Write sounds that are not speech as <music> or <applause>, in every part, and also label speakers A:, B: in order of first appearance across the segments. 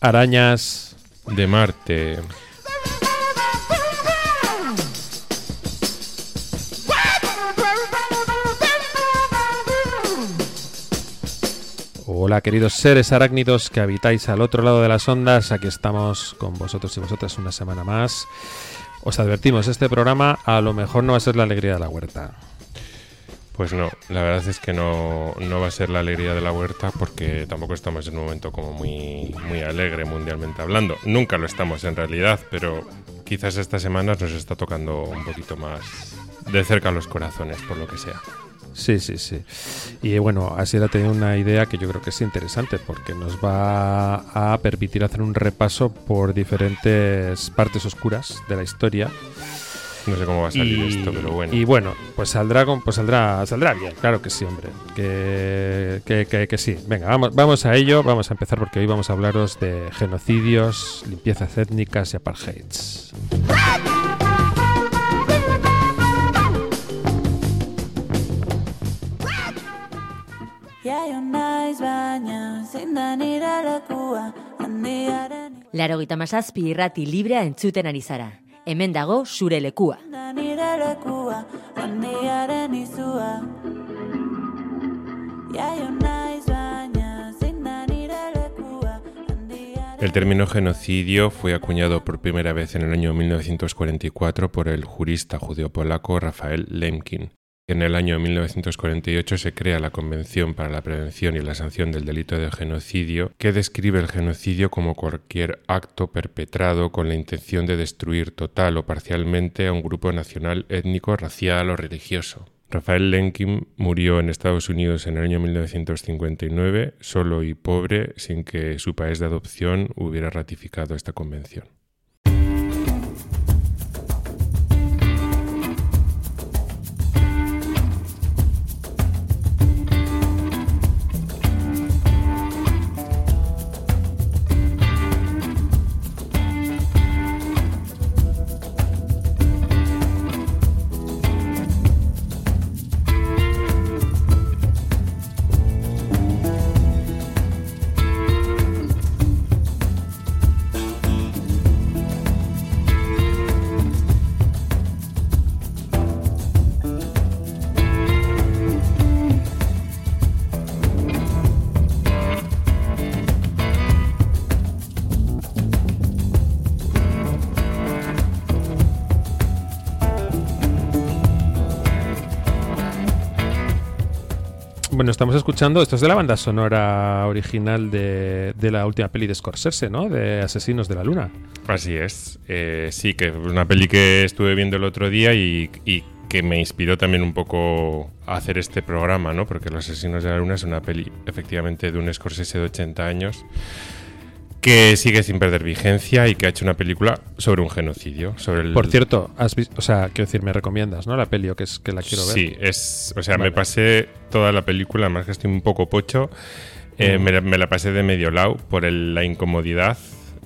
A: Arañas
B: de Marte.
A: Hola queridos seres arácnidos que habitáis al otro lado de las ondas, aquí estamos con vosotros y vosotras una semana más. Os advertimos, este programa a lo mejor no va a ser la alegría de la huerta.
B: Pues no, la verdad es que no, no, va a ser la alegría de la huerta porque tampoco estamos en un momento como muy, muy alegre mundialmente hablando. Nunca lo estamos en realidad, pero quizás estas semanas nos está tocando un poquito más de cerca los corazones, por lo que sea.
A: Sí, sí, sí. Y bueno, así ha tenido una idea que yo creo que es interesante porque nos va a permitir hacer un repaso por diferentes partes oscuras de la historia
B: no sé cómo va a salir esto, pero bueno.
A: Y bueno, pues saldrá, pues saldrá, saldrá bien, claro que sí, hombre. Que, que, que, sí. Venga, vamos, vamos a ello. Vamos a empezar porque hoy vamos a hablaros de genocidios, limpiezas étnicas y apartheids.
C: Laro gita masazpi irrati librea entzuten ari zara. Hemen dago zure lekua.
B: El término genocidio fue acuñado por primera vez en el año 1944 por el jurista judeo-polaco Rafael Lemkin. En el año 1948 se crea la Convención para la Prevención y la Sanción del Delito de Genocidio, que describe el genocidio como cualquier acto perpetrado con la intención de destruir total o parcialmente a un grupo nacional, étnico, racial o religioso. Rafael Lenkin murió en Estados Unidos en el año 1959, solo y pobre, sin que su país de adopción hubiera ratificado esta convención.
A: Escuchando, esto es de la banda sonora original de, la última peli de Scorsese, ¿no? De Asesinos de la Luna.
B: Así es. Eh, sí, que es una peli que estuve viendo el otro día y, que me inspiró también un poco a hacer este programa, ¿no? Porque Los Asesinos de la Luna es una peli efectivamente de un Scorsese de 80 años que sigue sin perder vigencia y que ha hecho una película sobre un genocidio. Sobre el...
A: Por cierto, has visto, o sea, quiero decir, me recomiendas, ¿no? La peli o que es que la quiero ver.
B: Sí, es, o sea, me pasé toda la película, además que estoy un poco pocho, eh, me, la pasé de medio lado por la incomodidad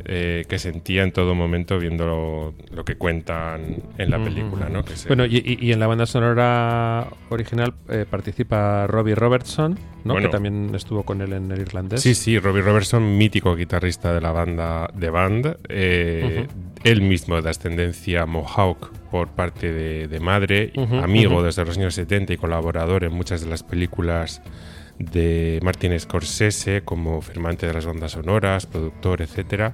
B: eh, que sentía en todo momento viendo lo, que cuentan en la película. ¿no?
A: Bueno, y, en la banda sonora original eh, participa Robbie Robertson, ¿no? que también estuvo con él en el irlandés.
B: Sí, sí, Robbie Robertson, mítico guitarrista de la banda de Band, eh, él mismo de ascendencia Mohawk por parte de, madre, amigo desde los años 70 y colaborador en muchas de las películas de Martin Scorsese como firmante de las bandas sonoras, productor, etc.,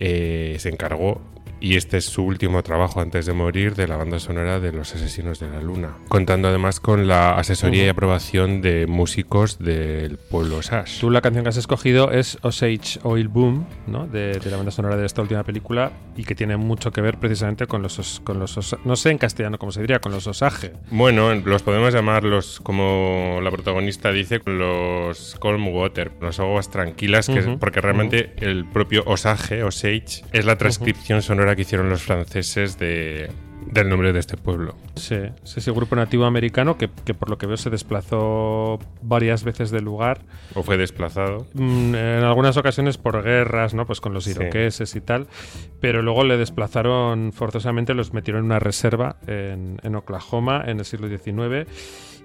B: eh, se encargó y este es su último trabajo antes de morir de la banda sonora de Los Asesinos de la Luna, contando además con la asesoría y aprobación de músicos del pueblo Sash.
A: Tú la canción que has escogido es Osage Oil Boom, ¿no? de, la banda sonora de esta última película y que tiene mucho que ver precisamente con los, con los no sé en castellano cómo se diría, con los Osage.
B: Bueno, los podemos llamar los, como la protagonista dice, los calm water, las aguas tranquilas, que porque realmente el propio Osage, Osage, es la transcripción sonora que hicieron los franceses de, del nombre de este pueblo.
A: Sí, es ese grupo nativo americano que, que por lo que veo se desplazó varias veces del lugar.
B: ¿O fue desplazado?
A: Mm, en algunas ocasiones por guerras, ¿no? Pues con los
B: Sí.
A: iroqueses y tal. Pero luego le desplazaron forzosamente, los metieron en una reserva en, en Oklahoma en el siglo XIX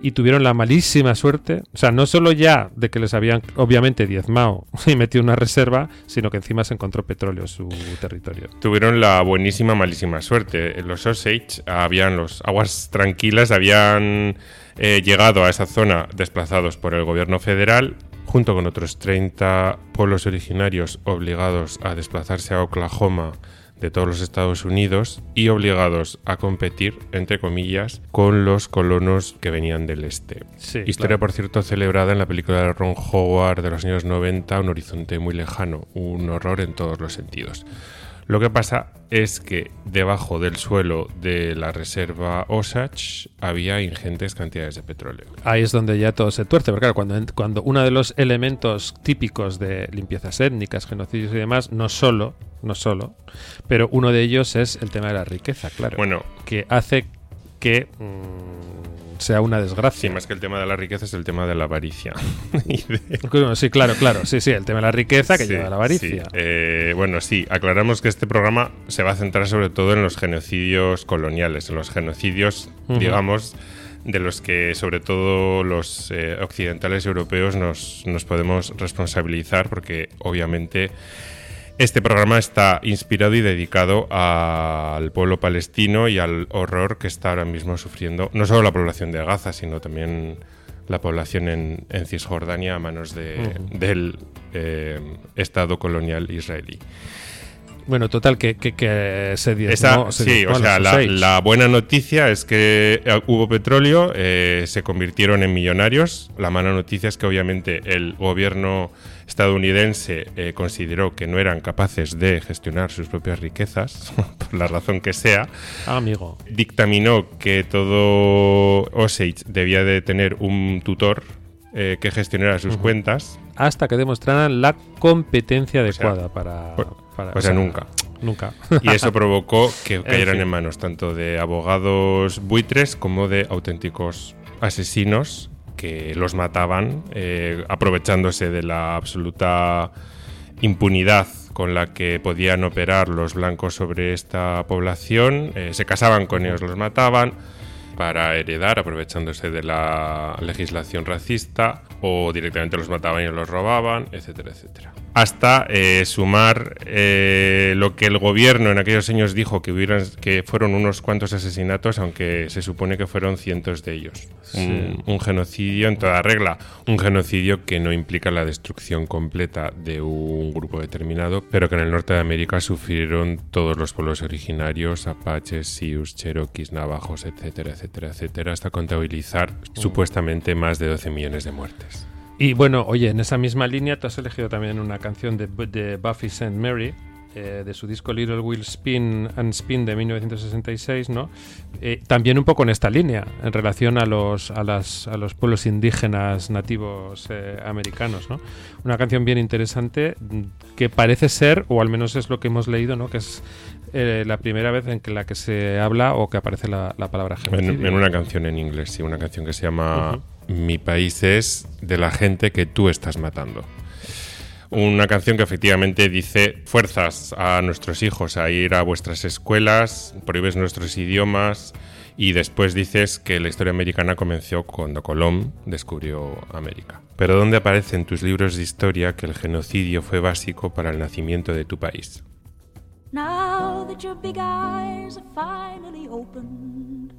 A: y tuvieron la malísima suerte, o sea, no solo ya de que les habían obviamente diezmado <laughs> y metido una reserva, sino que encima se encontró petróleo en su territorio.
B: Tuvieron la buenísima, malísima suerte. Los Osage habían, los aguas tranquilas, habían eh, llegado a esa zona desplazados por el gobierno federal, junto con otros 30 pueblos originarios obligados a desplazarse a Oklahoma de todos los Estados Unidos y obligados a competir, entre comillas, con los colonos que venían del este.
A: Sí,
B: Historia,
A: claro.
B: por cierto, celebrada en la película de Ron Howard de los años 90, Un horizonte muy lejano, un horror en todos los sentidos. Lo que pasa es que debajo del suelo de la reserva Osage había ingentes cantidades de petróleo.
A: Ahí es donde ya todo se tuerce, porque claro, cuando, cuando uno de los elementos típicos de limpiezas étnicas, genocidios y demás, no solo, no solo, pero uno de ellos es el tema de la riqueza, claro,
B: Bueno,
A: que hace que mm, sea una
B: sí,
A: desgracia.
B: más que el tema de la riqueza es el tema de la avaricia. <laughs> De-
A: Sí, claro, claro, sí, sí, el tema de la riqueza que
B: Sí,
A: lleva a la avaricia.
B: sí. Eh, bueno, sí, aclaramos que este programa se va a centrar sobre todo en los genocidios coloniales, en los genocidios, digamos, de los que sobre todo los eh, occidentales europeos nos, nos podemos responsabilizar, porque obviamente este programa está inspirado y dedicado al pueblo palestino y al horror que está ahora mismo sufriendo no solo la población de Gaza, sino también la población en, en Cisjordania a manos de- del eh, Estado colonial israelí.
A: Bueno, total, que, que, que se diezmó-
B: Esa-
A: se
B: sí, o sea, la buena noticia es que eh, hubo petróleo, eh, se convirtieron en millonarios. La mala noticia es que obviamente el gobierno estadounidense eh, consideró que no eran capaces de gestionar sus propias riquezas, <laughs> por la razón que sea.
A: Ah, amigo.
B: Dictaminó que todo Osage debía de tener un tutor eh, que gestionara sus cuentas.
A: Hasta que demostraran la competencia adecuada para,
B: o-
A: para-
B: o sea, nunca.
A: Nunca.
B: Y eso <laughs> provocó que cayeran
A: fin.
B: en manos tanto de abogados buitres como de auténticos asesinos que los mataban eh, aprovechándose de la absoluta impunidad con la que podían operar los blancos sobre esta población. Eh, se casaban con ellos, los mataban para heredar, aprovechándose de la legislación racista, o directamente los mataban y los robaban, etcétera, etcétera. Hasta eh, sumar eh, lo que el gobierno en aquellos años dijo que, hubieran, que fueron unos cuantos asesinatos, aunque se supone que fueron cientos de ellos. Un, un genocidio en toda regla, un genocidio que no implica la destrucción completa de un grupo determinado, pero que en el norte de América sufrieron todos los pueblos originarios, apaches, sioux, cherokees, navajos, etcétera, etcétera, etcétera, hasta contabilizar supuestamente más de 12 millones de muertes.
A: Y bueno, oye, en esa misma línea tú has elegido también una canción de, de Buffy St. Mary, eh, de su disco Little Will Spin and Spin de 1966, ¿no? Eh, también un poco en esta línea, en relación a los, a las, a los pueblos indígenas nativos eh, americanos, ¿no? Una canción bien interesante mm, que parece ser, o al menos es lo que hemos leído, ¿no? Que es eh, la primera vez en que la que se habla o que aparece la, la palabra genocidio.
B: En, en una canción en inglés, sí, una canción que se llama Mi país es de la gente que tú estás matando. Una canción que efectivamente dice fuerzas a nuestros hijos a ir a vuestras escuelas, prohíbes nuestros idiomas y después dices que la historia americana comenzó cuando Colón descubrió América. Pero ¿dónde aparece en tus libros de historia que el genocidio fue básico para el nacimiento de tu país?
D: Now that your big eyes are finally opened.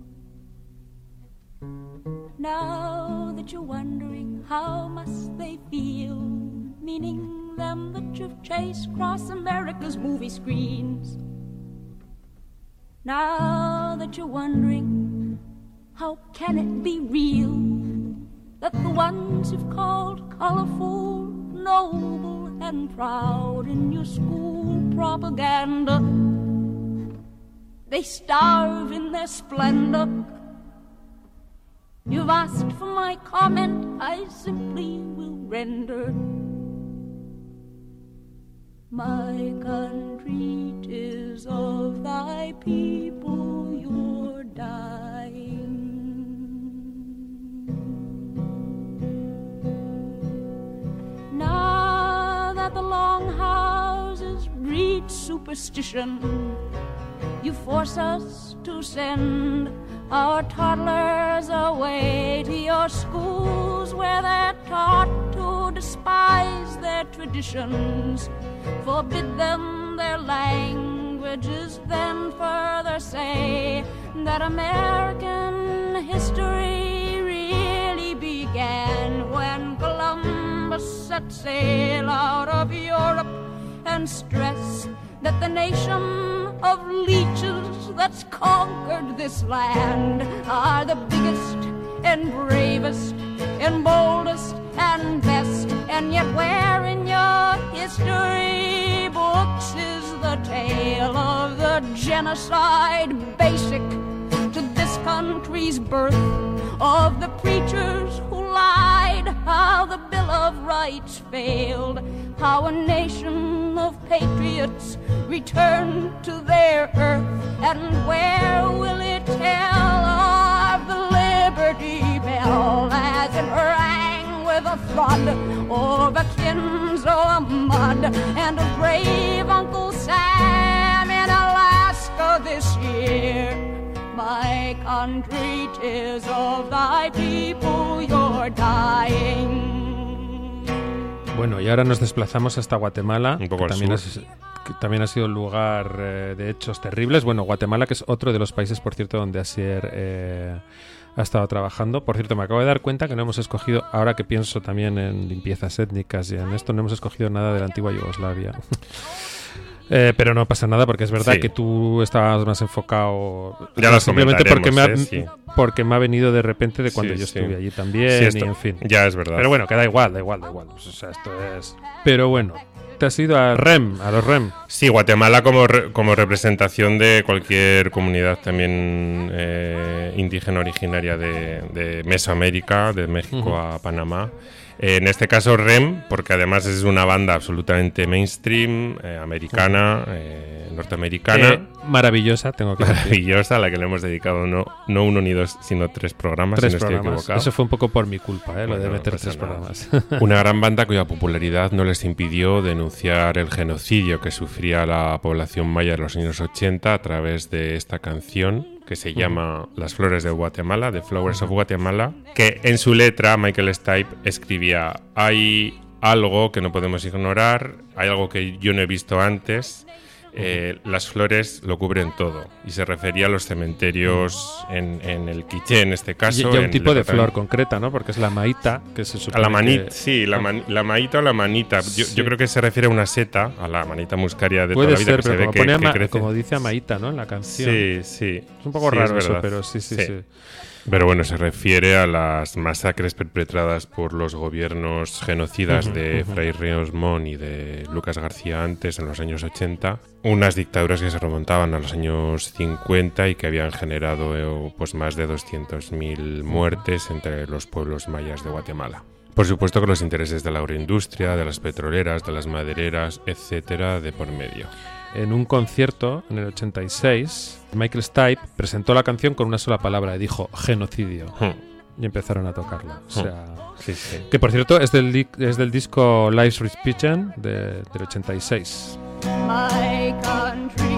D: Now that you're wondering how must they feel, meaning them that you've chased across America's movie screens. Now that you're wondering how can it be real that the ones you've called colorful, noble, and proud in your school propaganda. They starve in their splendor. You've asked for my comment, I simply will render. My country, tis of thy people, Long houses breed superstition. You force us to send our toddlers away to your schools where they're taught to despise their traditions, forbid them their languages, then further say that American history Columbus set sail out of Europe and stress that the nation of leeches that's conquered this land are the biggest and bravest and boldest and best. And yet, where in your history books is the tale of the genocide basic to this country's birth? Of the preachers who lied, how the Bill of Rights failed, how a nation of patriots returned to their earth, and where will it tell of the Liberty Bell as it rang with a thud over Kinzo mud and a brave Uncle Sam in Alaska this year? My country, tis of thy people you're dying.
A: Bueno, y ahora nos desplazamos hasta Guatemala,
B: Un poco
A: que
B: al
A: también,
B: sur.
A: es- que también ha sido un lugar eh, de hechos terribles. Bueno, Guatemala, que es otro de los países, por cierto, donde Asier eh, ha estado trabajando. Por cierto, me acabo de dar cuenta que no hemos escogido, ahora que pienso también en limpiezas étnicas y en esto, no hemos escogido nada de la antigua Yugoslavia. Eh, pero no pasa nada porque es verdad
B: Sí.
A: que tú estabas más enfocado
B: Ya
A: simplemente porque me, ha,
B: ¿eh? Sí.
A: porque me ha venido de repente de cuando
B: Sí,
A: yo estuve allí también
B: Sí, esto-
A: y en fin.
B: Ya es verdad.
A: Pero bueno, que da igual, da igual, da igual. Pues, o sea, esto es. Pero bueno, te has ido a REM, a los REM.
B: Sí, Guatemala como, re- como representación de cualquier comunidad también eh, indígena originaria de, de Mesoamérica, de México a Panamá. Eh, en este caso REM, porque además es una banda absolutamente mainstream, eh, americana, eh, norteamericana.
A: Eh, maravillosa, tengo que decir.
B: Maravillosa, a la que le hemos dedicado no, no uno ni dos, sino tres programas,
A: Tres
B: si no estoy
A: programas.
B: equivocado.
A: Eso fue un poco por mi culpa, ¿eh? lo de
B: Bueno, no
A: meter
B: pasa
A: tres
B: nada.
A: programas. <laughs>
B: Una gran banda cuya popularidad no les impidió denunciar el genocidio que sufría la población maya en los años 80 a través de esta canción que se llama Las Flores de Guatemala, The Flowers of Guatemala, que en su letra Michael Stipe escribía hay algo que no podemos ignorar, hay algo que yo no he visto antes, eh, las flores lo cubren todo. Y se refería a los cementerios en, en el Quiché, en este caso.
A: y a un tipo de flor concreta, ¿no? Porque es la maíta, que se supone
B: a la manita,
A: que-
B: sí, la, man- la maíta o la manita. Yo,
A: Sí.
B: yo creo que se refiere a una seta, a la manita muscaria de
A: Puede
B: toda la vida
A: ser,
B: que se
A: pero
B: ve
A: como,
B: que,
A: pone
B: que crece.
A: como dice Amaíta, ¿no? En la canción.
B: Sí, sí.
A: Es un poco
B: Sí,
A: raro
B: es
A: eso, pero sí, sí,
B: Sí.
A: sí.
B: Pero bueno, se refiere a las masacres perpetradas por los gobiernos genocidas de. Fray Ríos Mon y de Lucas García antes, en los años 80. Unas dictaduras que se remontaban a los años 50 y que habían generado eh, pues, más de 200.000 muertes entre los pueblos mayas de Guatemala. Por supuesto que los intereses de la agroindustria, de las petroleras, de las madereras, etcétera, de por medio.
A: En un concierto, en el 86, Michael Stipe presentó la canción con una sola palabra y dijo genocidio.
B: Hmm,
A: Y empezaron a tocarla. O sea.
B: Sí, sí.
A: Que por cierto es del, es del disco Life's Rich Pigeon de, del 86.
D: My country,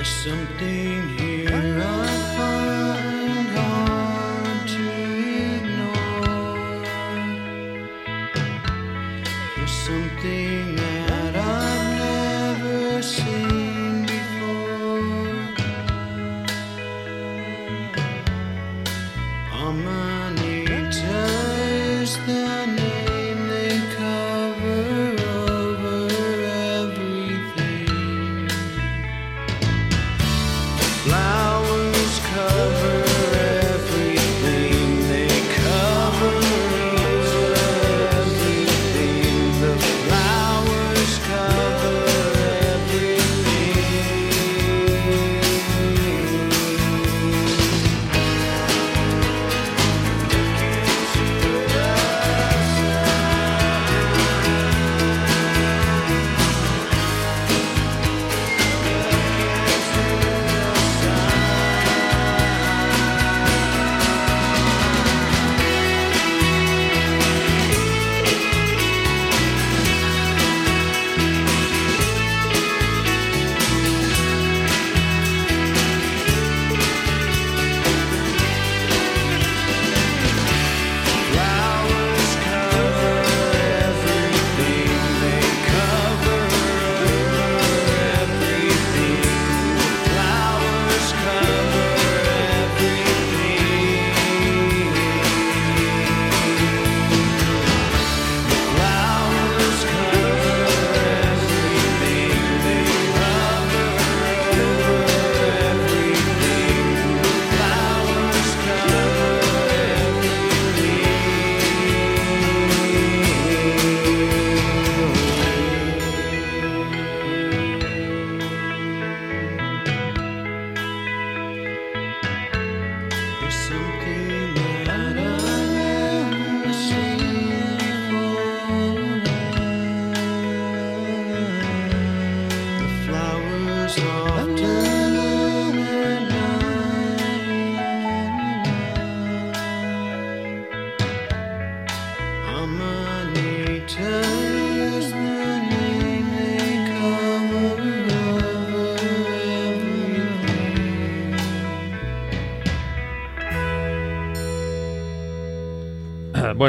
E: There's something here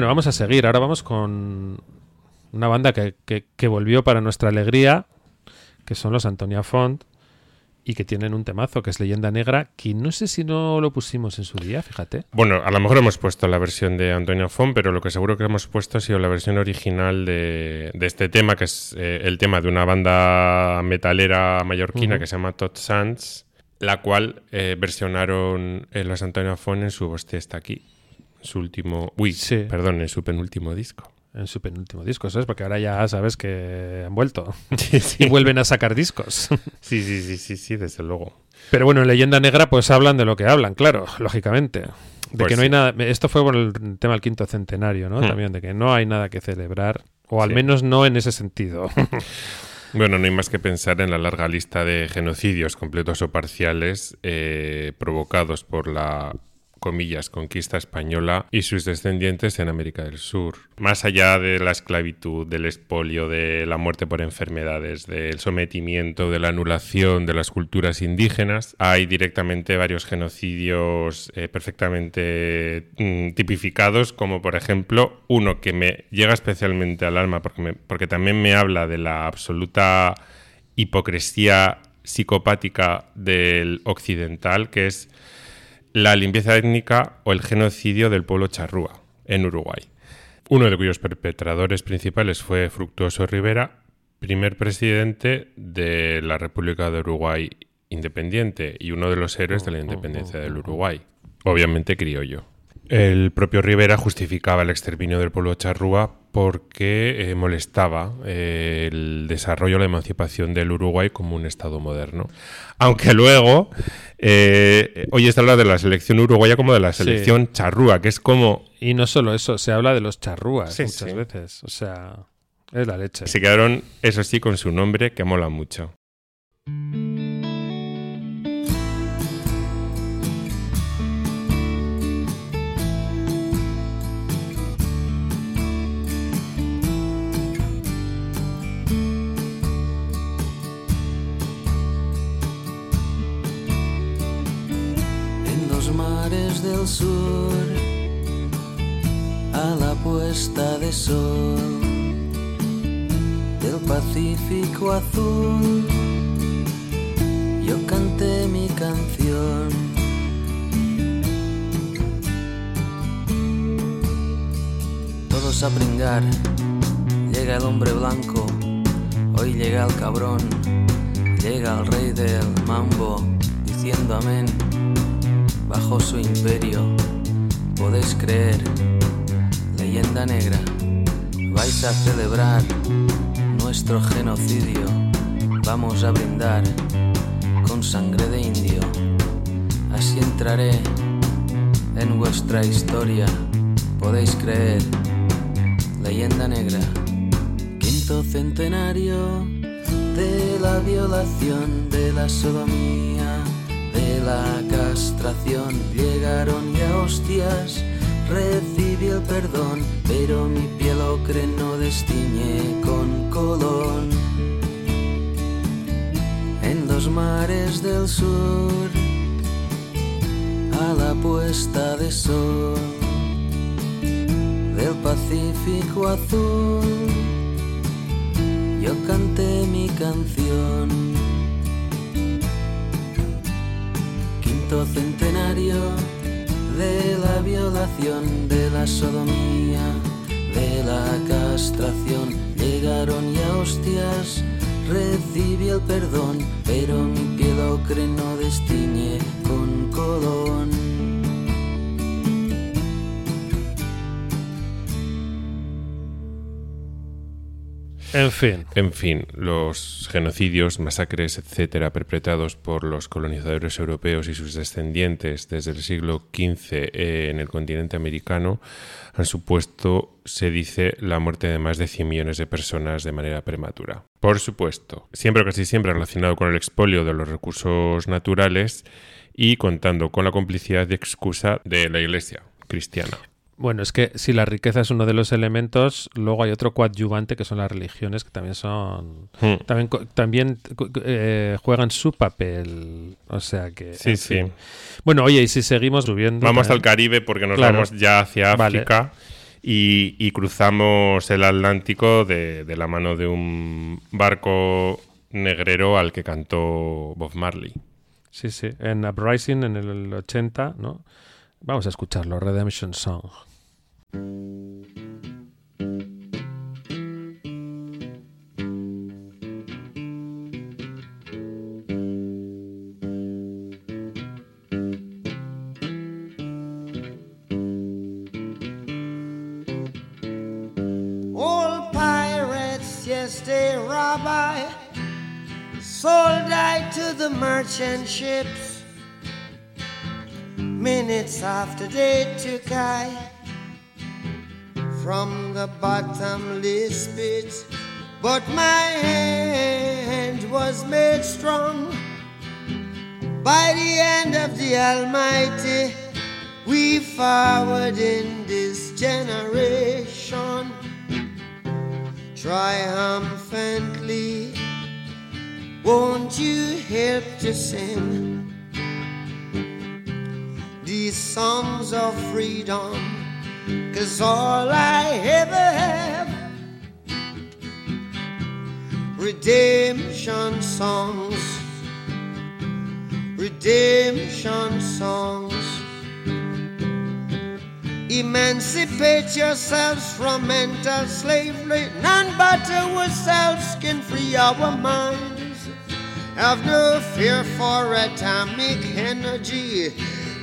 A: Bueno, vamos a seguir. Ahora vamos con una banda que, que- que volvió para nuestra alegría, que son los Antonia Font, y que tienen un temazo que es Leyenda Negra, que no sé si no lo pusimos en su día, fíjate.
B: Bueno, a lo mejor hemos puesto la versión de Antonio Font, pero lo que seguro que hemos puesto ha sido la versión original de, de este tema, que es eh, el tema de una banda metalera mallorquina que se llama Todd Sands, la cual eh, versionaron eh, los Antonio Font en su Hostia está aquí, en su último... Uy,
A: Sí.
B: perdón, en su penúltimo disco.
A: En su penúltimo disco, ¿sabes? Porque ahora ya sabes que han vuelto <laughs>
B: Sí, sí.
A: y vuelven a sacar discos. <laughs>
B: sí, sí, sí, sí, sí, desde luego.
A: Pero bueno, en Leyenda Negra pues hablan de lo que hablan, claro, lógicamente. De
B: Pues
A: que no hay nada... Esto fue por el tema del quinto centenario, ¿no?
B: Hmm.
A: También, de que no hay nada que celebrar, o al menos no en ese sentido. <laughs>
B: Bueno, no hay más que pensar en la larga lista de genocidios completos o parciales eh, provocados por la comillas, conquista española y sus descendientes en América del Sur. Más allá de la esclavitud, del expolio, de la muerte por enfermedades, del sometimiento, de la anulación de las culturas indígenas, hay directamente varios genocidios eh, perfectamente mm, tipificados, como por ejemplo uno que me llega especialmente al alma porque, porque también me habla de la absoluta hipocresía psicopática del occidental, que es la limpieza étnica o el genocidio del pueblo charrúa en Uruguay. Uno de cuyos perpetradores principales fue Fructuoso Rivera, primer presidente de la República de Uruguay independiente y uno de los héroes de la independencia del Uruguay, obviamente criollo. El propio Rivera justificaba el exterminio del pueblo charrúa porque eh, molestaba eh, el desarrollo, la emancipación del Uruguay como un Estado moderno. Aunque <laughs> luego, eh, hoy está habla de la selección uruguaya como de la
A: Sí.
B: selección charrúa, que es como
A: Y no solo eso, se habla de los charrúas
B: Sí,
A: muchas
B: sí.
A: veces. O sea, es la leche.
B: se quedaron, eso sí, con su nombre que mola mucho.
F: Del sur a la puesta de sol del Pacífico azul. Yo canté mi canción. Todos a pringar, llega el hombre blanco, hoy llega el cabrón, llega el rey del mambo, diciendo amén, bajo su imperio, podéis creer, leyenda negra, vais a celebrar nuestro genocidio, vamos a brindar con sangre de indio, así entraré en vuestra historia, podéis creer, leyenda negra, quinto centenario de la violación, de la sodomía, de la castración, llegaron ya hostias, recibí el perdón, pero mi piel ocre no destiñe con colón. En los mares del sur, a la puesta de sol del Pacífico azul, yo canté mi canción. Centenario de la violación, de la sodomía, de la castración, llegaron ya hostias, recibí el perdón, pero mi piel ocre no destiñe con colón.
A: En fin,
B: los genocidios, masacres, etcétera, perpetrados por los colonizadores europeos y sus descendientes desde el siglo XV eh, en el continente americano han supuesto, se dice, la muerte de más de 100 millones de personas de manera prematura. Por supuesto, siempre o casi siempre relacionado con el expolio de los recursos naturales y contando con la complicidad y excusa de la Iglesia cristiana.
A: Bueno, es que si la riqueza es uno de los elementos, luego hay otro coadyuvante que son las religiones que también son
B: Hmm.
A: también también eh, juegan su papel, o sea que
B: Sí, sí.
A: fin. Bueno, oye, y si seguimos subiendo
B: Vamos
A: también-
B: al Caribe porque nos
A: Claro.
B: vamos ya hacia
A: Vale.
B: África y, y cruzamos el Atlántico de, de la mano de un barco negrero al que cantó Bob Marley.
A: Sí, sí, en Uprising en el 80, ¿no? Vamos a escucharlo, Redemption Song.
G: Merchant ships. Minutes after they took I from the bottomless pit, but my hand was made strong by the hand of the Almighty. We forward in this generation triumphantly. Won't you help to sing these songs of freedom? Cause all I ever have redemption songs, redemption songs. Emancipate yourselves from mental slavery. None but ourselves can free our minds. Have no fear for atomic energy,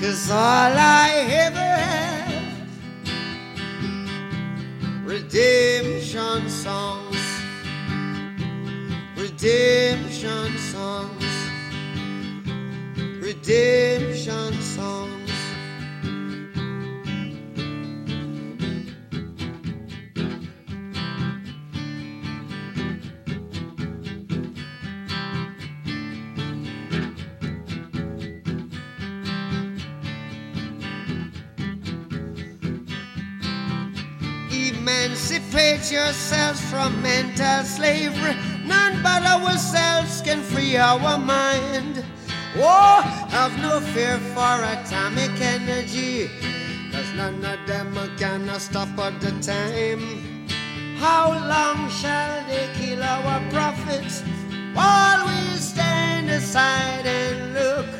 G: Cause all I ever have redemption songs, redemption songs, redemption songs. Yourselves from mental slavery. None but ourselves can free our mind. Oh, have no fear for atomic energy, cause none of them can stop at the time. How long shall they kill our prophets while we stand aside and look?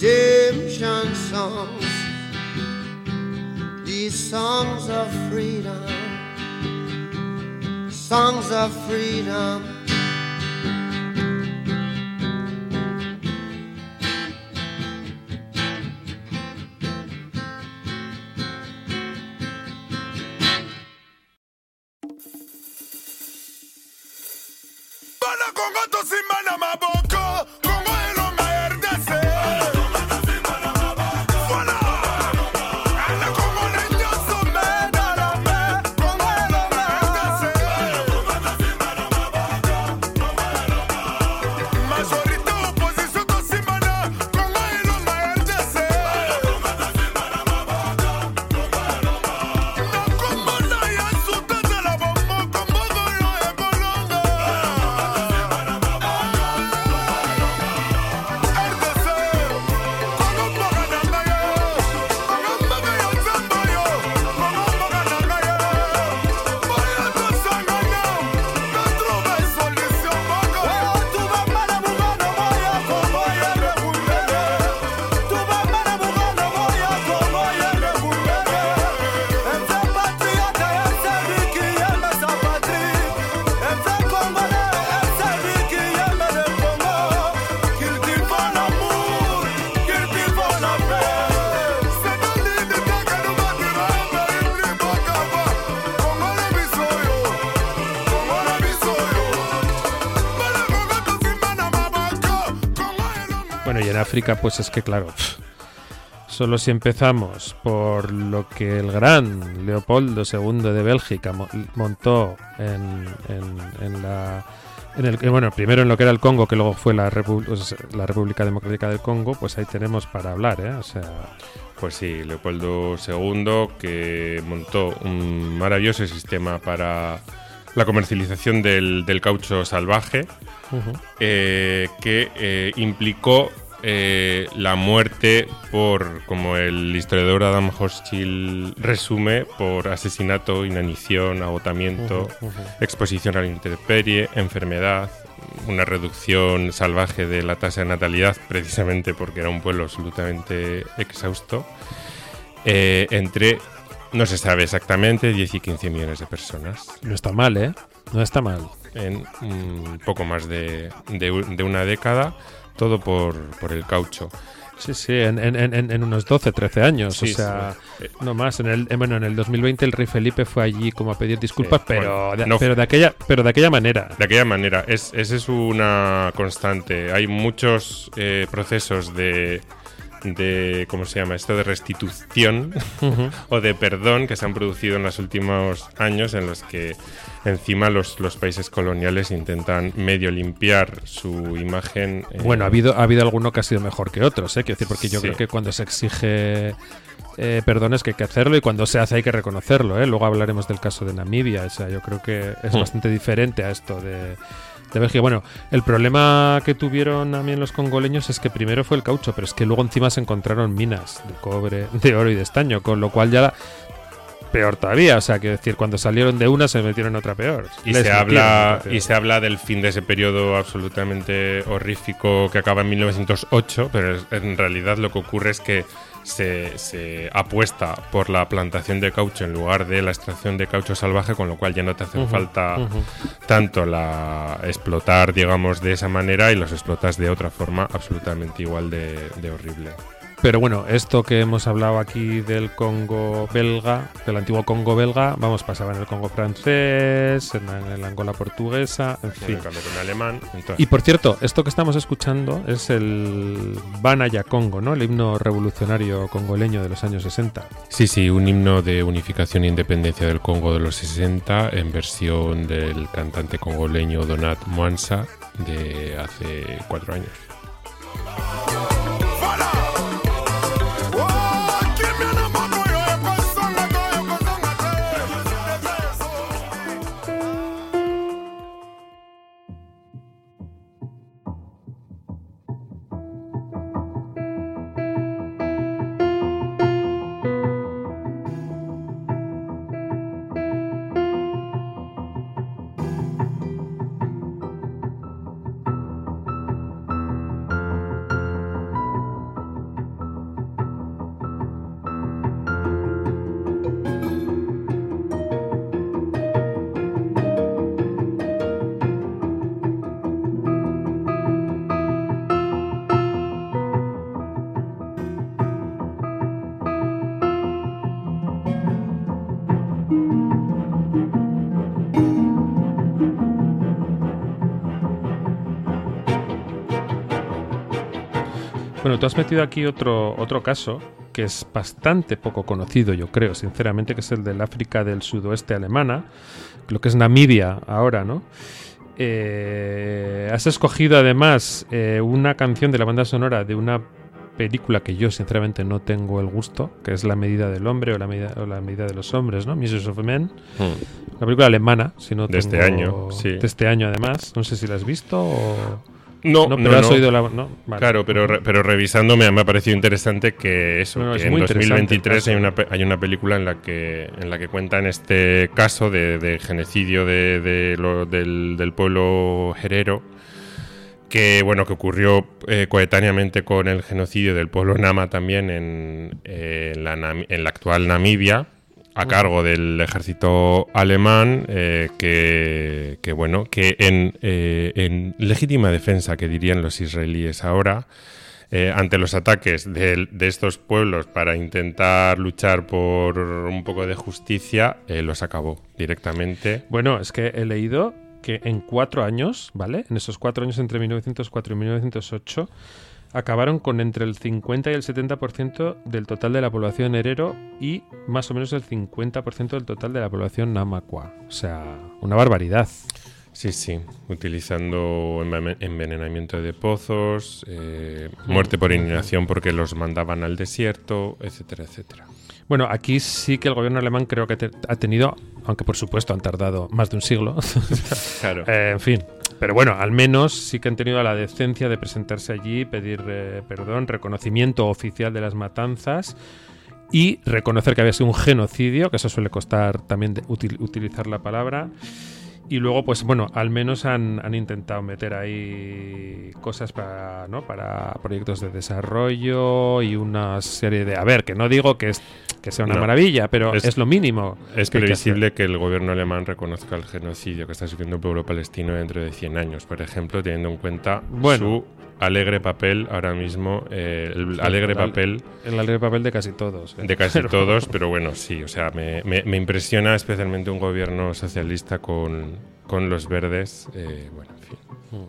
G: redemption songs. These songs of freedom, songs of freedom.
A: África, pues es que claro, pf, solo si empezamos por lo que el gran Leopoldo II de Bélgica mo- montó en, en- en la... En el, eh, bueno, primero en lo que era el Congo, que luego fue la, Repu- la República Democrática del Congo, pues ahí tenemos para hablar, ¿eh? O sea,
B: Pues sí, Leopoldo II que montó un maravilloso sistema para la comercialización del, del caucho salvaje eh, que eh, implicó eh, la muerte por, como el historiador Adam Hochschild resume, por asesinato, inanición, agotamiento, exposición a la intemperie, enfermedad, una reducción salvaje de la tasa de natalidad, precisamente porque era un pueblo absolutamente exhausto, eh, entre, no se sabe exactamente, 10 y 15 millones de personas
A: no está mal, ¿eh? No está mal.
B: en un poco más de, de una década, todo por, por el caucho.
A: Sí, sí, en, en- en- en unos 12, 13 años,
B: Sí,
A: o sea,
B: sí. Eh,
A: no más. En el, eh, bueno, en el 2020 el rey Felipe fue allí como a pedir disculpas,
B: Sí,
A: pero,
B: bueno,
A: de,
B: no
A: pero de aquella, pero de aquella manera.
B: De aquella manera, es, esa es una constante. Hay muchos eh, procesos de, de, ¿cómo se llama? Esto de restitución <laughs> o de perdón que se han producido en los últimos años en los que encima los, los países coloniales intentan medio limpiar su imagen. eh,
A: Bueno, ha habido, ha habido alguno que ha sido mejor que otros, ¿eh? Quiero decir, porque yo
B: Sí.
A: creo que cuando se exige eh, perdón es que hay que hacerlo y cuando se hace hay que reconocerlo, ¿eh? Luego hablaremos del caso de Namibia, o sea, yo creo que es
B: Hmm.
A: bastante diferente a esto de, de Bélgica. Bueno, el problema que tuvieron también los congoleños es que primero fue el caucho, pero es que luego encima se encontraron minas de cobre, <laughs> de oro y de estaño, con lo cual ya la- peor todavía, o sea, que decir, cuando salieron de una se metieron en otra peor.
B: Y
A: Les
B: se, habla,
A: peor.
B: y se habla del fin de ese periodo absolutamente horrífico que acaba en 1908, pero en realidad lo que ocurre es que se, se apuesta por la plantación de caucho en lugar de la extracción de caucho salvaje, con lo cual ya no te hace falta tanto la explotar, digamos, de esa manera y los explotas de otra forma absolutamente igual de, de horrible.
A: Pero bueno, esto que hemos hablado aquí del Congo belga, del antiguo Congo belga, vamos, pasaba en el Congo francés, en, la- en la Angola portuguesa, en fin.
B: En alemán. entonces-
A: Y por cierto, esto que estamos escuchando es el Banaya Congo, ¿no? El himno revolucionario congoleño de los años 60.
B: Sí, sí, un himno de unificación e independencia del Congo de los 60 en versión del cantante congoleño Donat Mwansa de hace cuatro años.
A: Metido aquí otro, otro caso que es bastante poco conocido, yo creo, sinceramente, que es el del África del sudoeste alemana, lo que es Namibia ahora, ¿no? Eh, has escogido además eh, una canción de la banda sonora de una película que yo sinceramente no tengo el gusto, que es La medida del hombre o La medida, o la medida de los hombres, ¿no? Measures of Men. Una película alemana, si no
B: De este
A: tengo-
B: año, sí.
A: De este año además. No sé si la has visto o...
B: No,
A: No,
B: no,
A: pero has
B: no.
A: oído la... No, vale.
B: Claro, pero, re- pero revisando me, ha parecido interesante que eso, que
A: es
B: en
A: muy interesante el
B: 2023 hay una, hay una película en la que en la que cuentan este caso de, de genocidio de, de lo- del, del pueblo jerero que bueno que ocurrió eh, coetáneamente con el genocidio del pueblo Nama también en, eh, en la, en la actual Namibia a cargo del ejército alemán eh, que, que, bueno que en, eh, en legítima defensa que dirían los israelíes ahora eh, ante los ataques de, de estos pueblos para intentar luchar por un poco de justicia los acabó directamente
A: Bueno, es que he leído que en cuatro años, ¿vale? En esos cuatro años entre 1904 y 1908, acabaron con entre el 50 y el 70% del total de la población herero y más o menos el 50% del total de la población namaqua. O sea, una barbaridad.
B: Sí, sí, utilizando enve- envenenamiento de pozos, eh, muerte por inanición porque los mandaban al desierto, etcétera, etcétera.
A: Bueno, aquí sí que el gobierno alemán creo que te- ha tenido, aunque por supuesto han tardado más de un siglo, <laughs>
B: Claro.
A: Eh, en fin. Pero bueno, al menos sí que han tenido la decencia de presentarse allí, pedir eh, perdón, reconocimiento oficial de las matanzas y reconocer que había sido un genocidio, que eso suele costar también de util- utilizar la palabra. Y luego, pues bueno, al menos han, han intentado meter ahí cosas para, ¿no? para proyectos de desarrollo y una serie de... A ver, que no digo que, es, que sea una
B: No,
A: maravilla, pero
B: es-
A: es, lo mínimo.
B: Es
A: que que
B: previsible que el gobierno alemán reconozca el genocidio que está sufriendo el pueblo palestino dentro de 100 años, por ejemplo, teniendo en cuenta
A: Bueno.
B: su alegre papel ahora mismo, eh, el alegre
A: el al-
B: papel
A: El alegre papel de casi todos. ¿eh?
B: de casi
A: Pero-
B: todos, pero bueno, sí, o sea, me, me- me impresiona especialmente un gobierno socialista con, con los verdes, eh, bueno, en fin.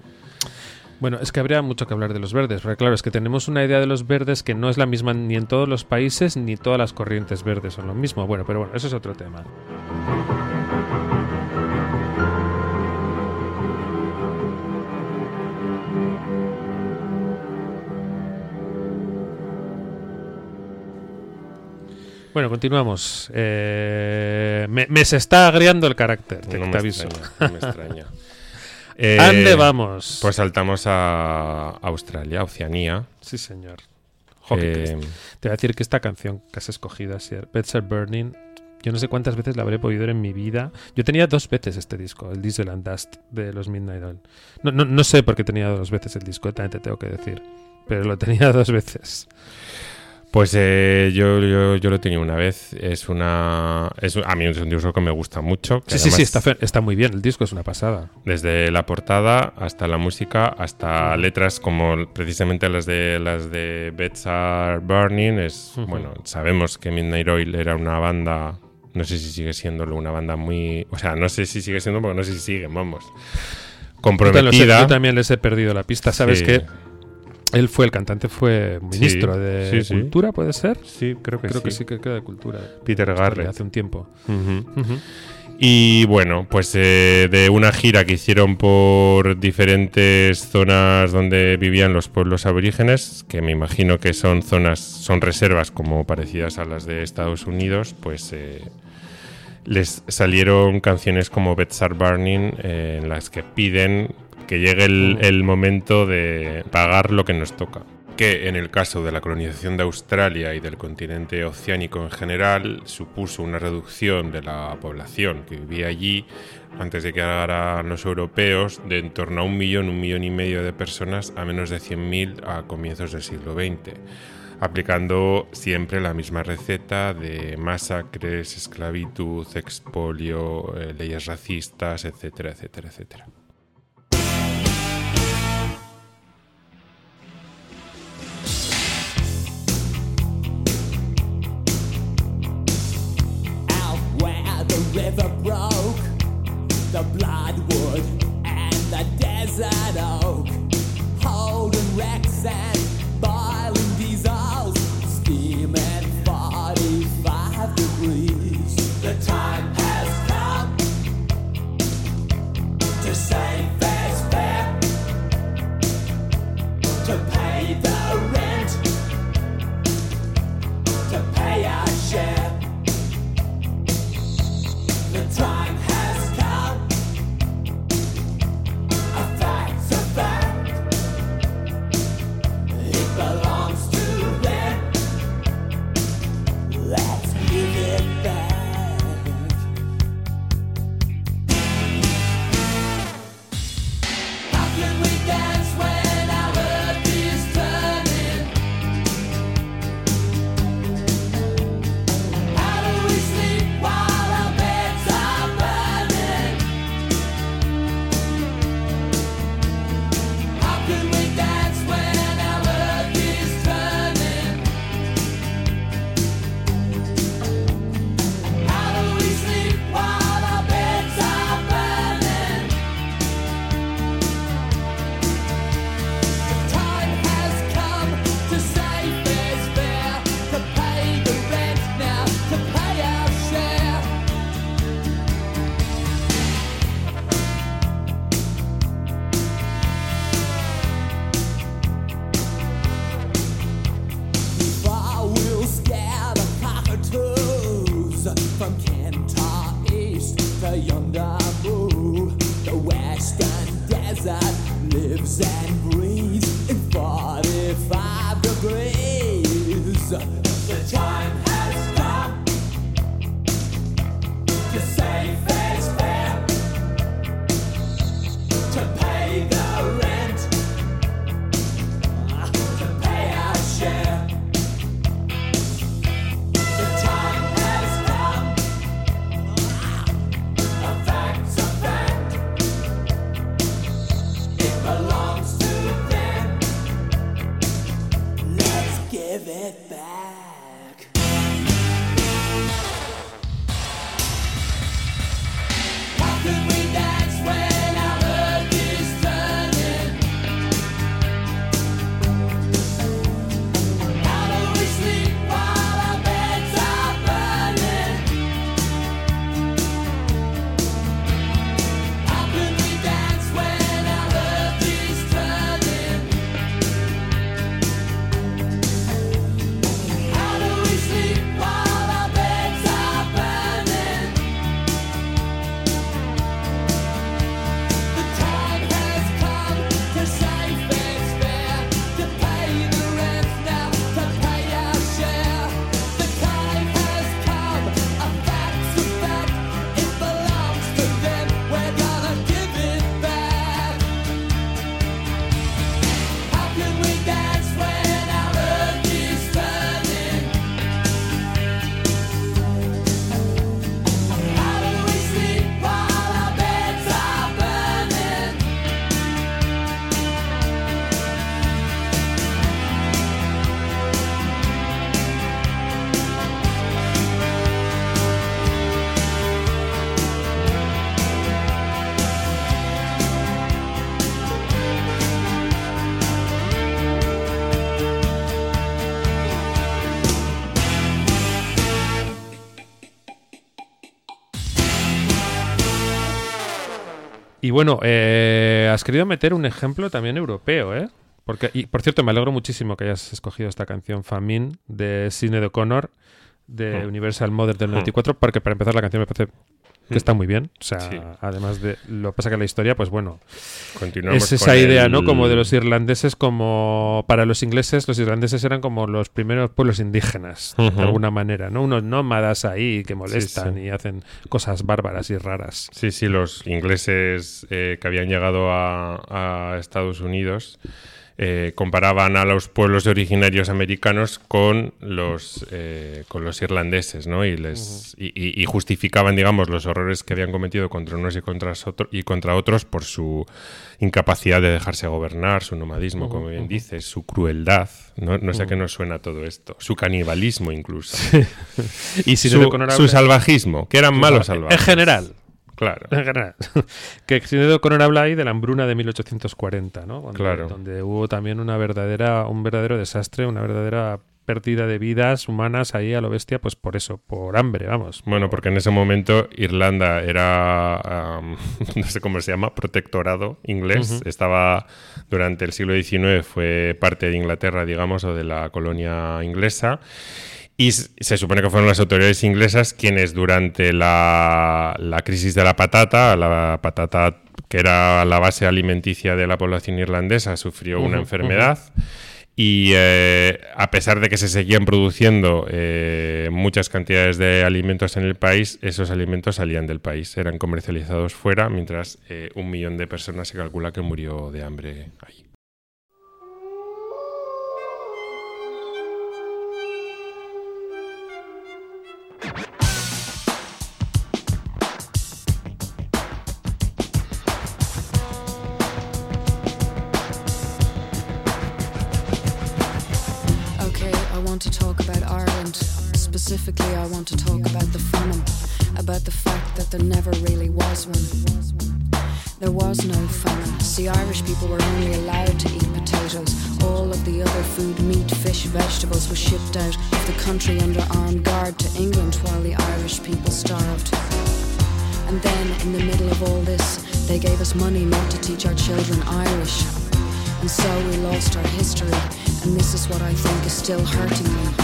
A: Bueno, es que habría mucho que hablar de los verdes, porque claro, es que tenemos una idea de los verdes que no es la misma ni en todos los países, ni todas las corrientes verdes son lo mismo. Bueno, pero bueno, eso es otro tema. Bueno, continuamos. Eh, me, me se está agriando el carácter, te,
B: No
A: te
B: me
A: aviso.
B: extraña, no me extraña. <laughs> Eh,
A: ¿Ande vamos?
B: Pues saltamos a Australia, Oceanía.
A: sí, señor.
B: Eh,
A: Te voy a decir que esta canción que has escogido, Sir, Pets Are Burning, yo no sé cuántas veces la habré podido oír en mi vida. Yo tenía dos veces este disco, el Diesel and Dust de los Midnight Oil. No, no, no sé por qué tenía dos veces el disco, también te tengo que decir. Pero lo tenía <laughs> dos veces.
B: Pues eh, yo, yo, yo lo tenía una vez. Es una. Es, a mí es un disco que me gusta mucho.
A: Sí, sí, sí, está, está muy bien. El disco es una pasada.
B: Desde la portada hasta la música, hasta letras como precisamente las de las de Beds Are Burning. Es. Bueno, sabemos que Midnight Oil era una banda. No sé si sigue siéndolo una banda muy. O sea, no sé si sigue siendo, porque no sé si siguen, vamos.
A: Yo también, lo sé,
B: Comprometida.
A: yo también les he perdido la pista. ¿Sabes
B: Sí.
A: que Él fue, el cantante fue ministro
B: Sí,
A: de
B: sí.
A: Cultura, ¿puede ser?
B: Sí, creo que
A: Creo
B: sí.
A: que sí que queda de Cultura.
B: Peter Garrett.
A: Hace un tiempo.
B: Y bueno, pues eh, de una gira que hicieron por diferentes zonas donde vivían los pueblos aborígenes, que me imagino que son zonas, son reservas como parecidas a las de Estados Unidos, pues eh, les salieron canciones como Beds Are Burning eh, en las que piden que llegue el, el momento de pagar lo que nos toca. Que en el caso de la colonización de Australia y del continente oceánico en general supuso una reducción de la población que vivía allí antes de que llegaran los europeos de en torno a un millón, un millón y medio de personas a menos de 100.000 a comienzos del siglo XX aplicando siempre la misma receta de masacres, esclavitud, expolio, eh, leyes racistas, etcétera, etcétera, etcétera.
H: River broke, the bloodwood and the desert oak, holding wrecks and
A: Y bueno, eh, has querido meter un ejemplo también europeo, ¿eh? Porque, y por cierto, me alegro muchísimo que hayas escogido esta canción Famine de O'Connor de
B: Mm.
A: Universal Mother del 94, porque para empezar la canción me parece que está muy bien. O sea.
B: Sí.
A: además de lo que pasa que la historia, pues bueno,
B: Continuamos
A: es esa idea,
B: el-
A: ¿no? Como de los irlandeses, como para los ingleses, los irlandeses eran como los primeros pueblos indígenas, de alguna manera, ¿no? Unos nómadas ahí que molestan
B: sí.
A: y hacen cosas bárbaras y raras.
B: Sí, sí, los ingleses eh, que habían llegado a, a Estados Unidos eh, comparaban a los pueblos originarios americanos con los, eh, con los irlandeses, ¿no? Y, les, y, y- y justificaban, digamos, los horrores que habían cometido contra unos y contra, otro- y contra otros por su incapacidad de dejarse gobernar, su nomadismo, como bien dices, su crueldad, no, no sé a qué nos suena todo esto, su canibalismo incluso, <laughs>
A: Y si
B: su, su salvajismo, que eran malos salvajes.
A: En general.
B: Claro. <laughs>
A: Que Sinead O'Connor habla ahí de la hambruna de 1840, ¿no? Donde,
B: Claro.
A: donde hubo también una verdadera, un verdadero desastre, una verdadera pérdida de vidas humanas ahí a lo bestia, pues por eso, por hambre, vamos.
B: Bueno, porque en ese momento Irlanda era, am, <laughs> no sé cómo se llama, protectorado inglés.
A: Ujú.
B: Estaba durante el siglo XIX, fue parte de Inglaterra, digamos, o de la colonia inglesa. Y se supone que fueron las autoridades inglesas quienes durante la, la crisis de la patata, la patata que era la base alimenticia de la población irlandesa, sufrió una enfermedad. Y eh, a pesar de que se seguían produciendo eh, muchas cantidades de alimentos en el país, esos alimentos salían del país, eran comercializados fuera, mientras eh, un millón de personas se calcula que murió de hambre allí.
I: Specifically, I want to talk about the famine, about the fact that there never really was one. There was no famine. See, Irish people were only allowed to eat potatoes. All of the other food, meat, fish, vegetables, was shipped out of the country under armed guard to England while the Irish people starved. And then, in the middle of all this, they gave us money not to teach our children Irish. And so we lost our history, and this is what I think is still hurting me.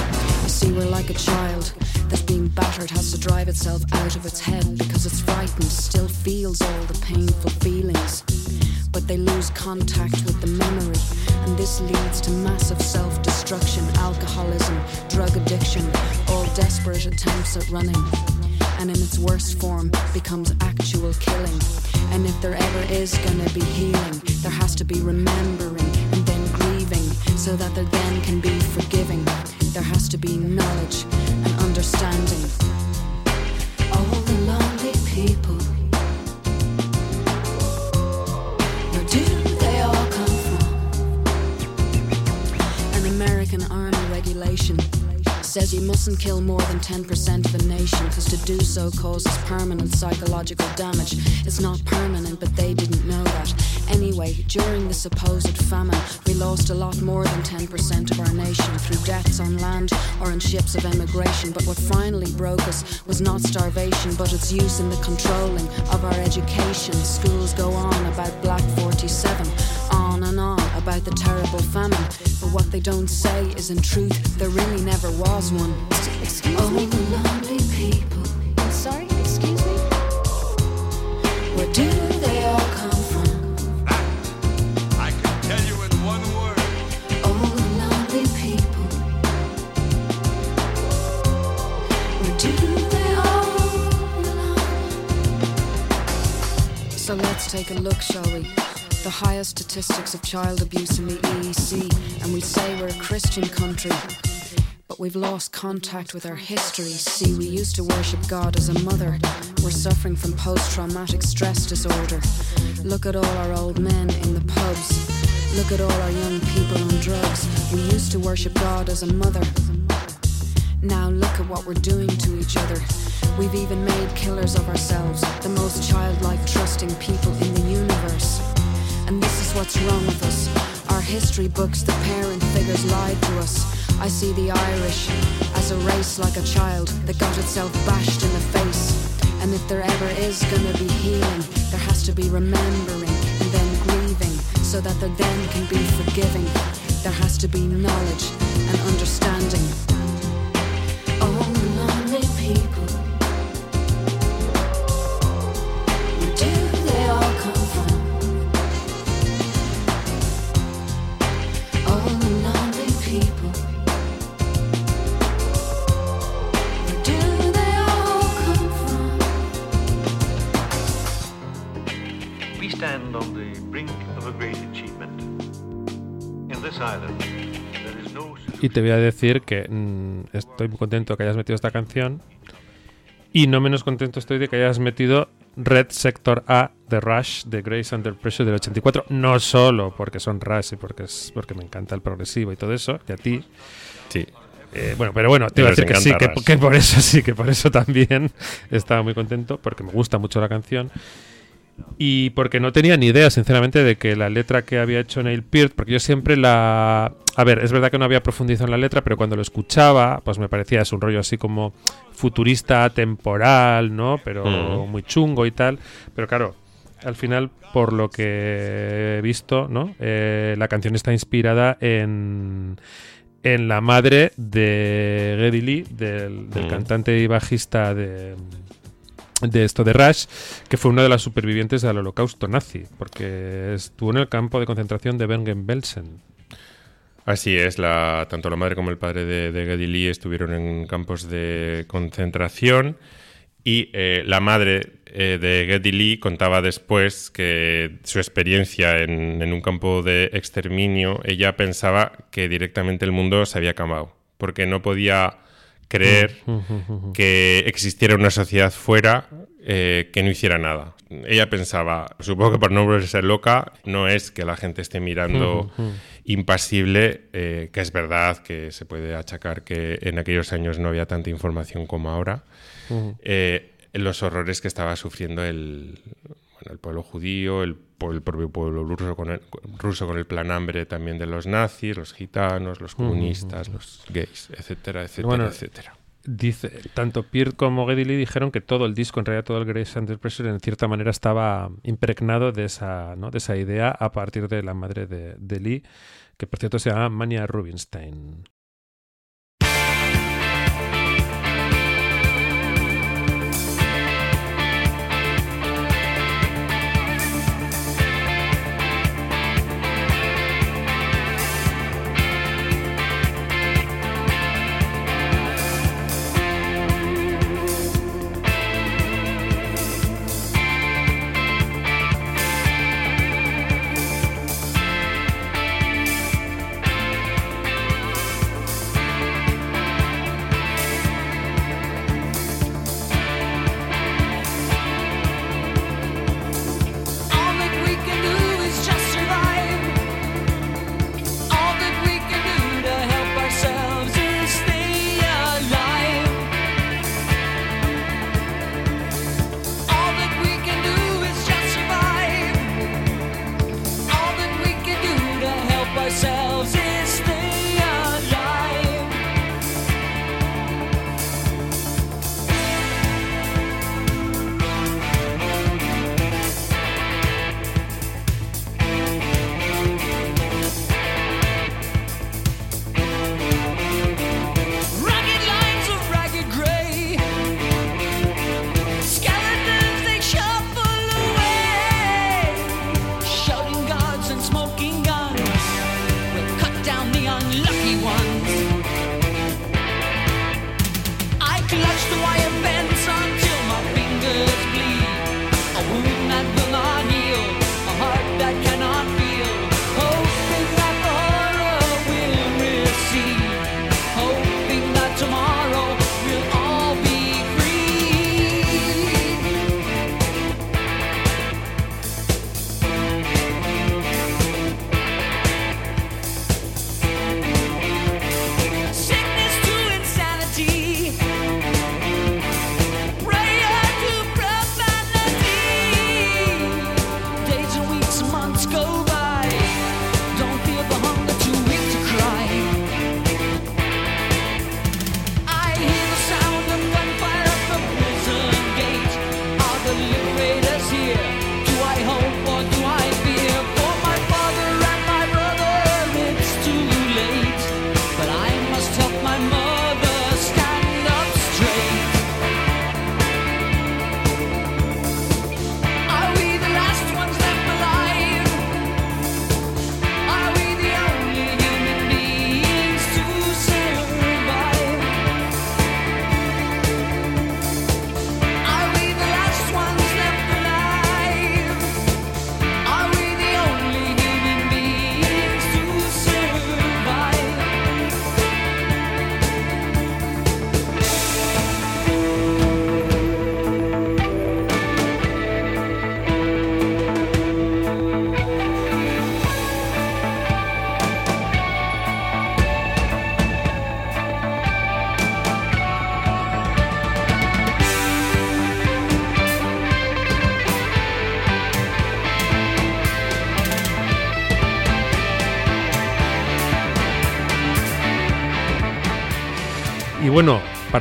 I: You see, we're like a child that's being battered, has to drive itself out of its head because it's frightened, still feels all the painful feelings. But they lose contact with the memory, and this leads to massive self destruction, alcoholism, drug addiction, all desperate attempts at running and in its worst form becomes actual killing. And if there ever is gonna be healing, there has to be remembering and then grieving so that there then can be forgiving. There has to be knowledge and understanding. All the lonely people. Where do they all come from? An American Army regulation says you mustn't kill more than 10% of a nation because to do so causes permanent psychological damage. It's not permanent, but they didn't know that. Anyway, during the supposed famine, we lost a lot more than 10% of our nation through deaths on land or in ships of emigration. But what finally broke us was not starvation, but its use in the controlling of our education. Schools go on about Black 47, on and on about the terrible famine. But what they don't say is in truth, there really never was one. Excuse oh, me? lonely people. Let's take a look, shall we? The highest statistics of child abuse in the EEC, and we say we're a Christian country. But we've lost contact with our history. See, we used to worship God as a mother. We're suffering from post traumatic stress disorder. Look at all our old men in the pubs. Look at all our young people on drugs. We used to worship God as a mother. Now look at what we're doing to each other. We've even made killers of ourselves, the most childlike, trusting people in the universe. And this is what's wrong with us. Our history books, the parent figures lied to us. I see the Irish as a race like a child that got itself bashed in the face. And if there ever is gonna be healing, there has to be remembering and then grieving so that there then can be forgiving. There has to be knowledge and understanding.
A: Y te voy a decir que mm, estoy muy contento que hayas metido esta canción. Y no menos contento estoy de que hayas metido Red Sector A de Rush de Grace Under Pressure del 84. No solo porque son Rush y porque, es, porque me encanta el progresivo y todo eso, y a ti.
B: Sí.
A: Eh, bueno, pero bueno, te iba a decir que sí, que, que por eso sí, que por eso también <laughs> estaba muy contento, porque me gusta mucho la canción. Y porque no tenía ni idea, sinceramente, de que la letra que había hecho Neil Peart, porque yo siempre la... A ver, es verdad que no había profundizado en la letra, pero cuando lo escuchaba, pues me parecía es un rollo así como futurista, temporal, ¿no? Pero
B: Mm.
A: muy chungo y tal. Pero claro, al final, por lo que he visto, ¿no? Eh, la canción está inspirada en en la madre de Geddy Lee, del, del
B: Mm.
A: cantante y bajista de, de esto de Rush, que fue una de las supervivientes del holocausto nazi, porque estuvo en el campo de concentración de Bergen-Belsen.
B: Así es, la, tanto la madre como el padre de, de Lee estuvieron en campos de concentración y eh, la madre eh, de Geddy Lee contaba después que su experiencia en, en un campo de exterminio, ella pensaba que directamente el mundo se había acabado, porque no podía creer que existiera una sociedad fuera eh, que no hiciera nada. Ella pensaba, supongo que por no volverse loca, no es que la gente esté mirando impasible, eh, que es verdad que se puede achacar que en aquellos años no había tanta información como ahora, eh, los horrores que estaba sufriendo el, bueno, el pueblo judío, el, el propio pueblo ruso con, el, ruso con el plan hambre también de los nazis, los gitanos, los comunistas, los gays, etcétera, etcétera,
A: Bueno,
B: etcétera.
A: Dice, tanto Peart como Geddy Lee dijeron que todo el disco, en realidad todo el Grace Under Pressure, en cierta manera estaba impregnado de esa, ¿no? de esa idea a partir de la madre de, de Lee, que por cierto se llama Mania Rubinstein.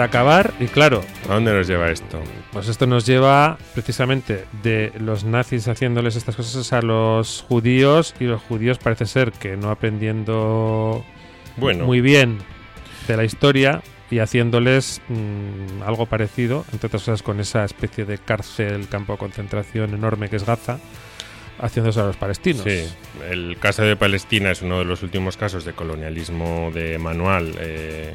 A: Para acabar, y claro,
B: ¿A dónde nos lleva esto?
A: pues esto nos lleva precisamente de los nazis haciéndoles estas cosas a los judíos y los judíos parece ser que no aprendiendo
B: Bueno,
A: muy bien de la historia y haciéndoles mm, algo parecido, entre otras cosas con esa especie de cárcel, campo de concentración enorme que es Gaza, haciéndose a los palestinos.
B: Sí, el caso de Palestina es uno de los últimos casos de colonialismo de manual. eh,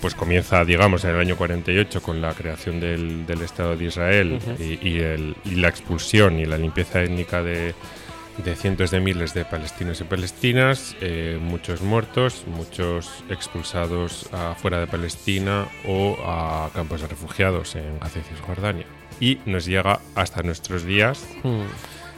B: pues comienza, digamos, en el año 48 con la creación del, del Estado de Israel y, y el- y la expulsión y la limpieza étnica de, de cientos de miles de palestinos y palestinas, eh, muchos muertos, muchos expulsados afuera de Palestina o a campos de refugiados en Gaza y Cisjordania. Y nos llega hasta nuestros días
A: Mm.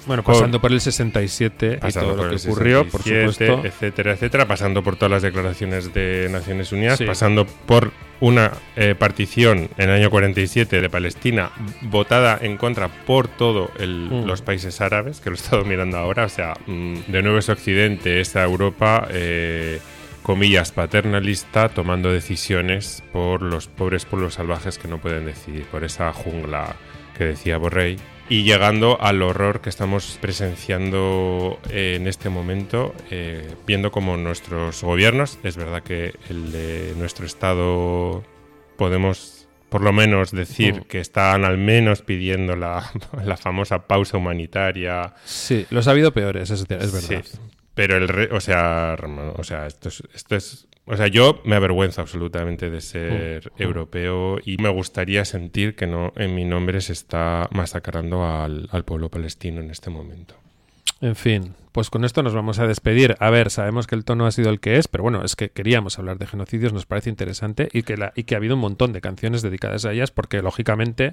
A: Bueno, pasando por el 67 y todo lo que ocurrió, por
B: 67,
A: supuesto.
B: etcétera, etcétera, pasando por todas las declaraciones de Naciones Unidas,
A: Sí.
B: pasando por una eh, partición en el año 47 de Palestina votada en contra por todos
A: Mm.
B: los países árabes, que lo he estado mirando ahora, o sea, mm, de nuevo es Occidente, esta Europa, eh, comillas, paternalista, tomando decisiones por los pobres pueblos salvajes que no pueden decidir, por esa jungla que decía Borrell, y llegando al horror que estamos presenciando eh, en este momento, eh, viendo como nuestros gobiernos, es verdad que el de nuestro Estado podemos por lo menos decir
A: Mm.
B: que están al menos pidiendo la, <laughs> la famosa pausa humanitaria.
A: Sí, los ha habido peores, es, es verdad.
B: Sí, pero el re- o sea, Ramón, o sea, esto es, esto es, o sea, yo me avergüenzo absolutamente de ser
A: Mm, mm.
B: europeo y me gustaría sentir que no en mi nombre se está masacrando al, al pueblo palestino en este momento.
A: En fin, pues con esto nos vamos a despedir. A ver, sabemos que el tono ha sido el que es, pero bueno, es que queríamos hablar de genocidios, nos parece interesante y que, la, y que ha habido un montón de canciones dedicadas a ellas porque lógicamente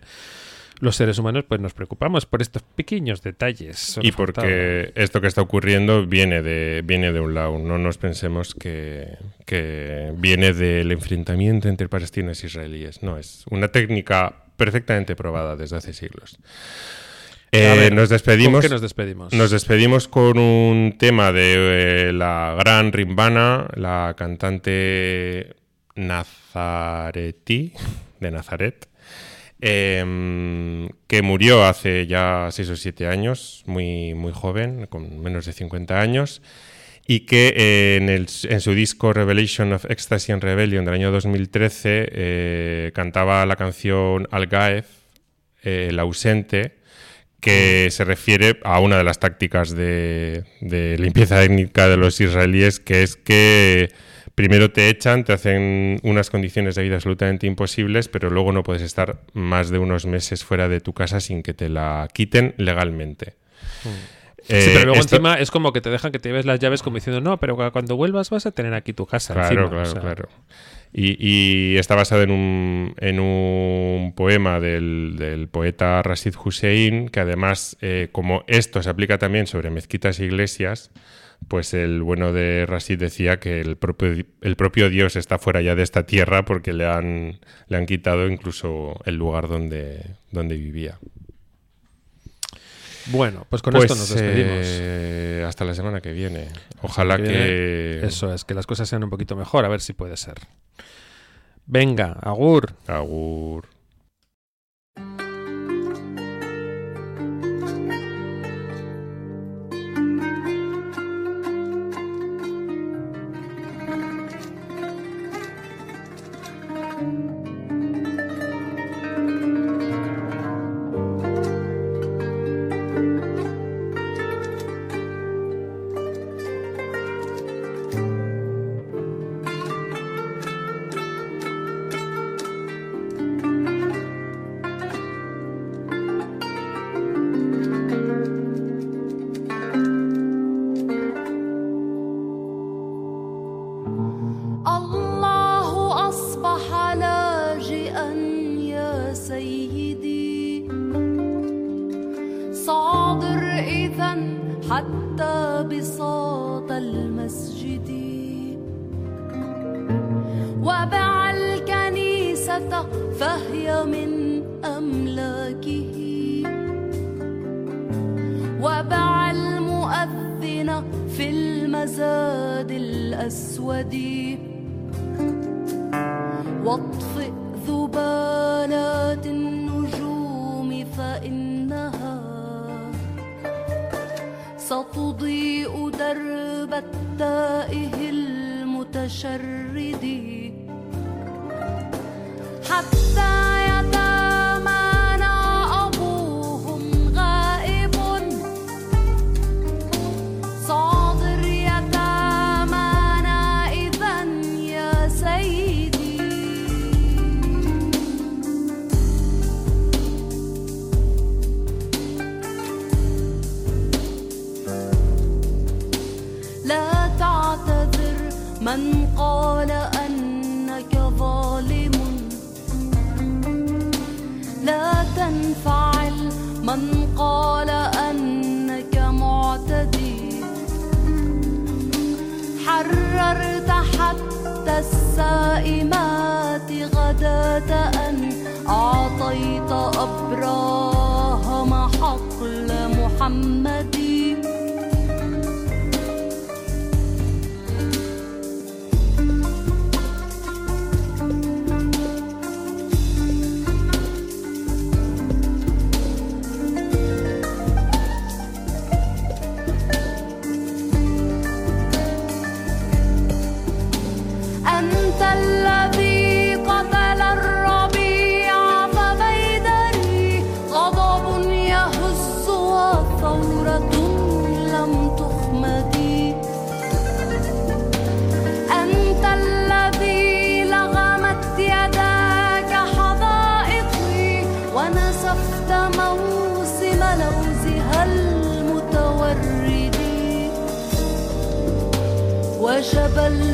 A: los seres humanos pues nos preocupamos por estos pequeños detalles.
B: Y porque esto que está ocurriendo viene de, viene de un lado. No nos pensemos que, que viene del enfrentamiento entre palestinos e israelíes. No, es una técnica perfectamente probada desde hace siglos. Eh,
A: ver,
B: nos despedimos.
A: ¿con qué nos despedimos?
B: Nos despedimos con un tema de eh, la gran Rimbana, la cantante Nazaretí, de Nazaret, em, que murió hace ya 6 o 7 años, muy, muy joven, con menos de 50 años, y que eh, en su disco Revelation of Ecstasy and Rebellion del año 2013 eh, cantaba la canción Al-Gaef, eh, el ausente, que se refiere a una de las tácticas de, de limpieza étnica de los israelíes, que es que primero te echan, te hacen unas condiciones de vida absolutamente imposibles, pero luego no puedes estar más de unos meses fuera de tu casa sin que te la quiten legalmente.
A: Sí,
B: Eh,
A: pero luego
B: esto-
A: encima es como que te dejan que te lleves las llaves como diciendo, no, pero cu- cuando vuelvas vas a tener aquí tu casa.
B: Claro,
A: encima",
B: claro,
A: o sea,
B: claro. Y, y está basado en un, en un poema del, del poeta Rashid Hussein, que además, eh, como esto se aplica también sobre mezquitas e iglesias, pues el bueno de Rashid decía que el propio, el propio Dios está fuera ya de esta tierra porque le han, le han quitado incluso el lugar donde, donde vivía.
A: Bueno, pues con
B: Pues,
A: esto nos despedimos.
B: eh, hasta la semana que viene. Ojalá
A: Que
B: que...
A: viene- Eso es, que las cosas sean un poquito mejor, a ver si puede ser. Venga, Agur.
B: Agur.
H: حتى بساط المسجد. وباع الكنيسة فهي من أملاكه. وباع المؤذن في المزاد الأسود.
J: واطفئ ذبالات ستضيء درب التائه المتشرد. وجبلت